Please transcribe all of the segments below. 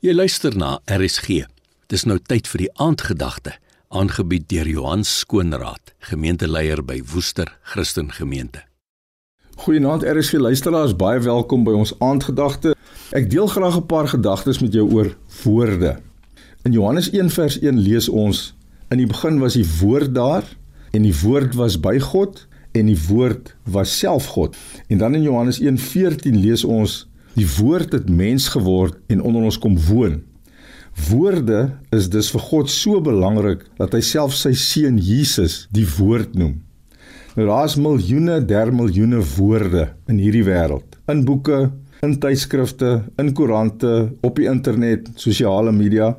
Jy luister na RSG. Dis nou tyd vir die aandgedagte, aangebied deur Johan Skoonraad, gemeenteleier by Woester Christen Gemeente. Goeienaand RSG luisteraars, baie welkom by ons aandgedagte. Ek deel graag 'n paar gedagtes met jou oor woorde. In Johannes 1 vers 1 lees ons: In die begin was die woord daar en die woord was by God en die woord was self God. En dan in Johannes 1:14 lees ons Die woord het mens geword en onder ons kom woon. Woorde is dus vir God so belangrik dat hy self sy seun Jesus die woord noem. Nou daar's miljoene, der miljoene woorde in hierdie wêreld. In boeke, in tydskrifte, in koerante, op die internet, sosiale media.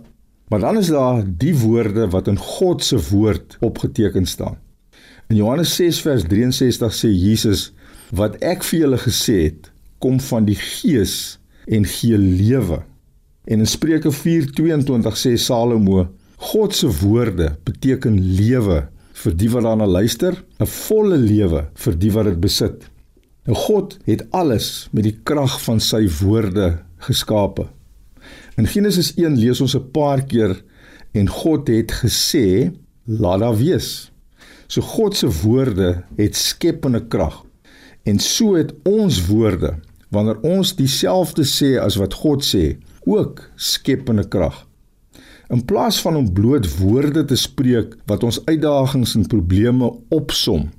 Maar dan is daar die woorde wat in God se woord opgeteken staan. In Johannes 6 vers 63 sê Jesus: "Wat ek vir julle gesê het, kom van die Gees en gee lewe. En in Spreuke 4:22 sê Salomo: God se woorde beteken lewe vir die wat daarna luister, 'n volle lewe vir die wat dit besit. Nou God het alles met die krag van sy woorde geskape. In Genesis 1 lees ons 'n paar keer en God het gesê: "Laat daar wees." So God se woorde het skepende krag. En so het ons woorde wanneer ons dieselfde sê as wat God sê, ook skepende krag. In plaas van om bloot woorde te spreek wat ons uitdagings en probleme opsom,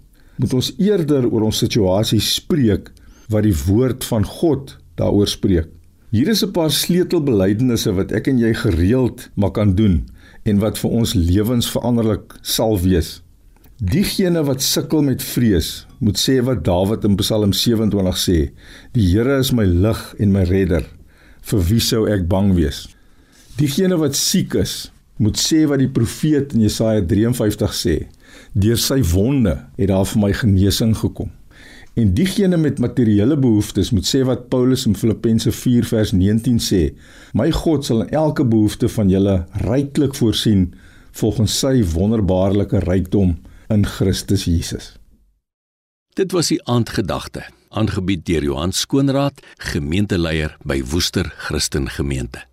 moet ons eerder oor ons situasie spreek wat die woord van God daaroor spreek. Hier is 'n paar sleutelbelydenisse wat ek en jy gereeld maar kan doen en wat vir ons lewens veranderlik sal wees. Diegene wat sukkel met vrees, moet sê wat Dawid in Psalm 27 sê: Die Here is my lig en my redder. Vir wie sou ek bang wees? Diegene wat siek is, moet sê wat die profeet in Jesaja 53 sê: Deur sy wonde het daar vir my genesing gekom. En diegene met materiële behoeftes moet sê wat Paulus in Filippense 4 vers 19 sê: My God sal in elke behoefte van julle ryklik voorsien volgens sy wonderbaarlike rykdom in Christus Jesus. Dit was die aandgedagte, aangebied deur Johan Skoonraad, gemeenteleier by Woester Christen Gemeente.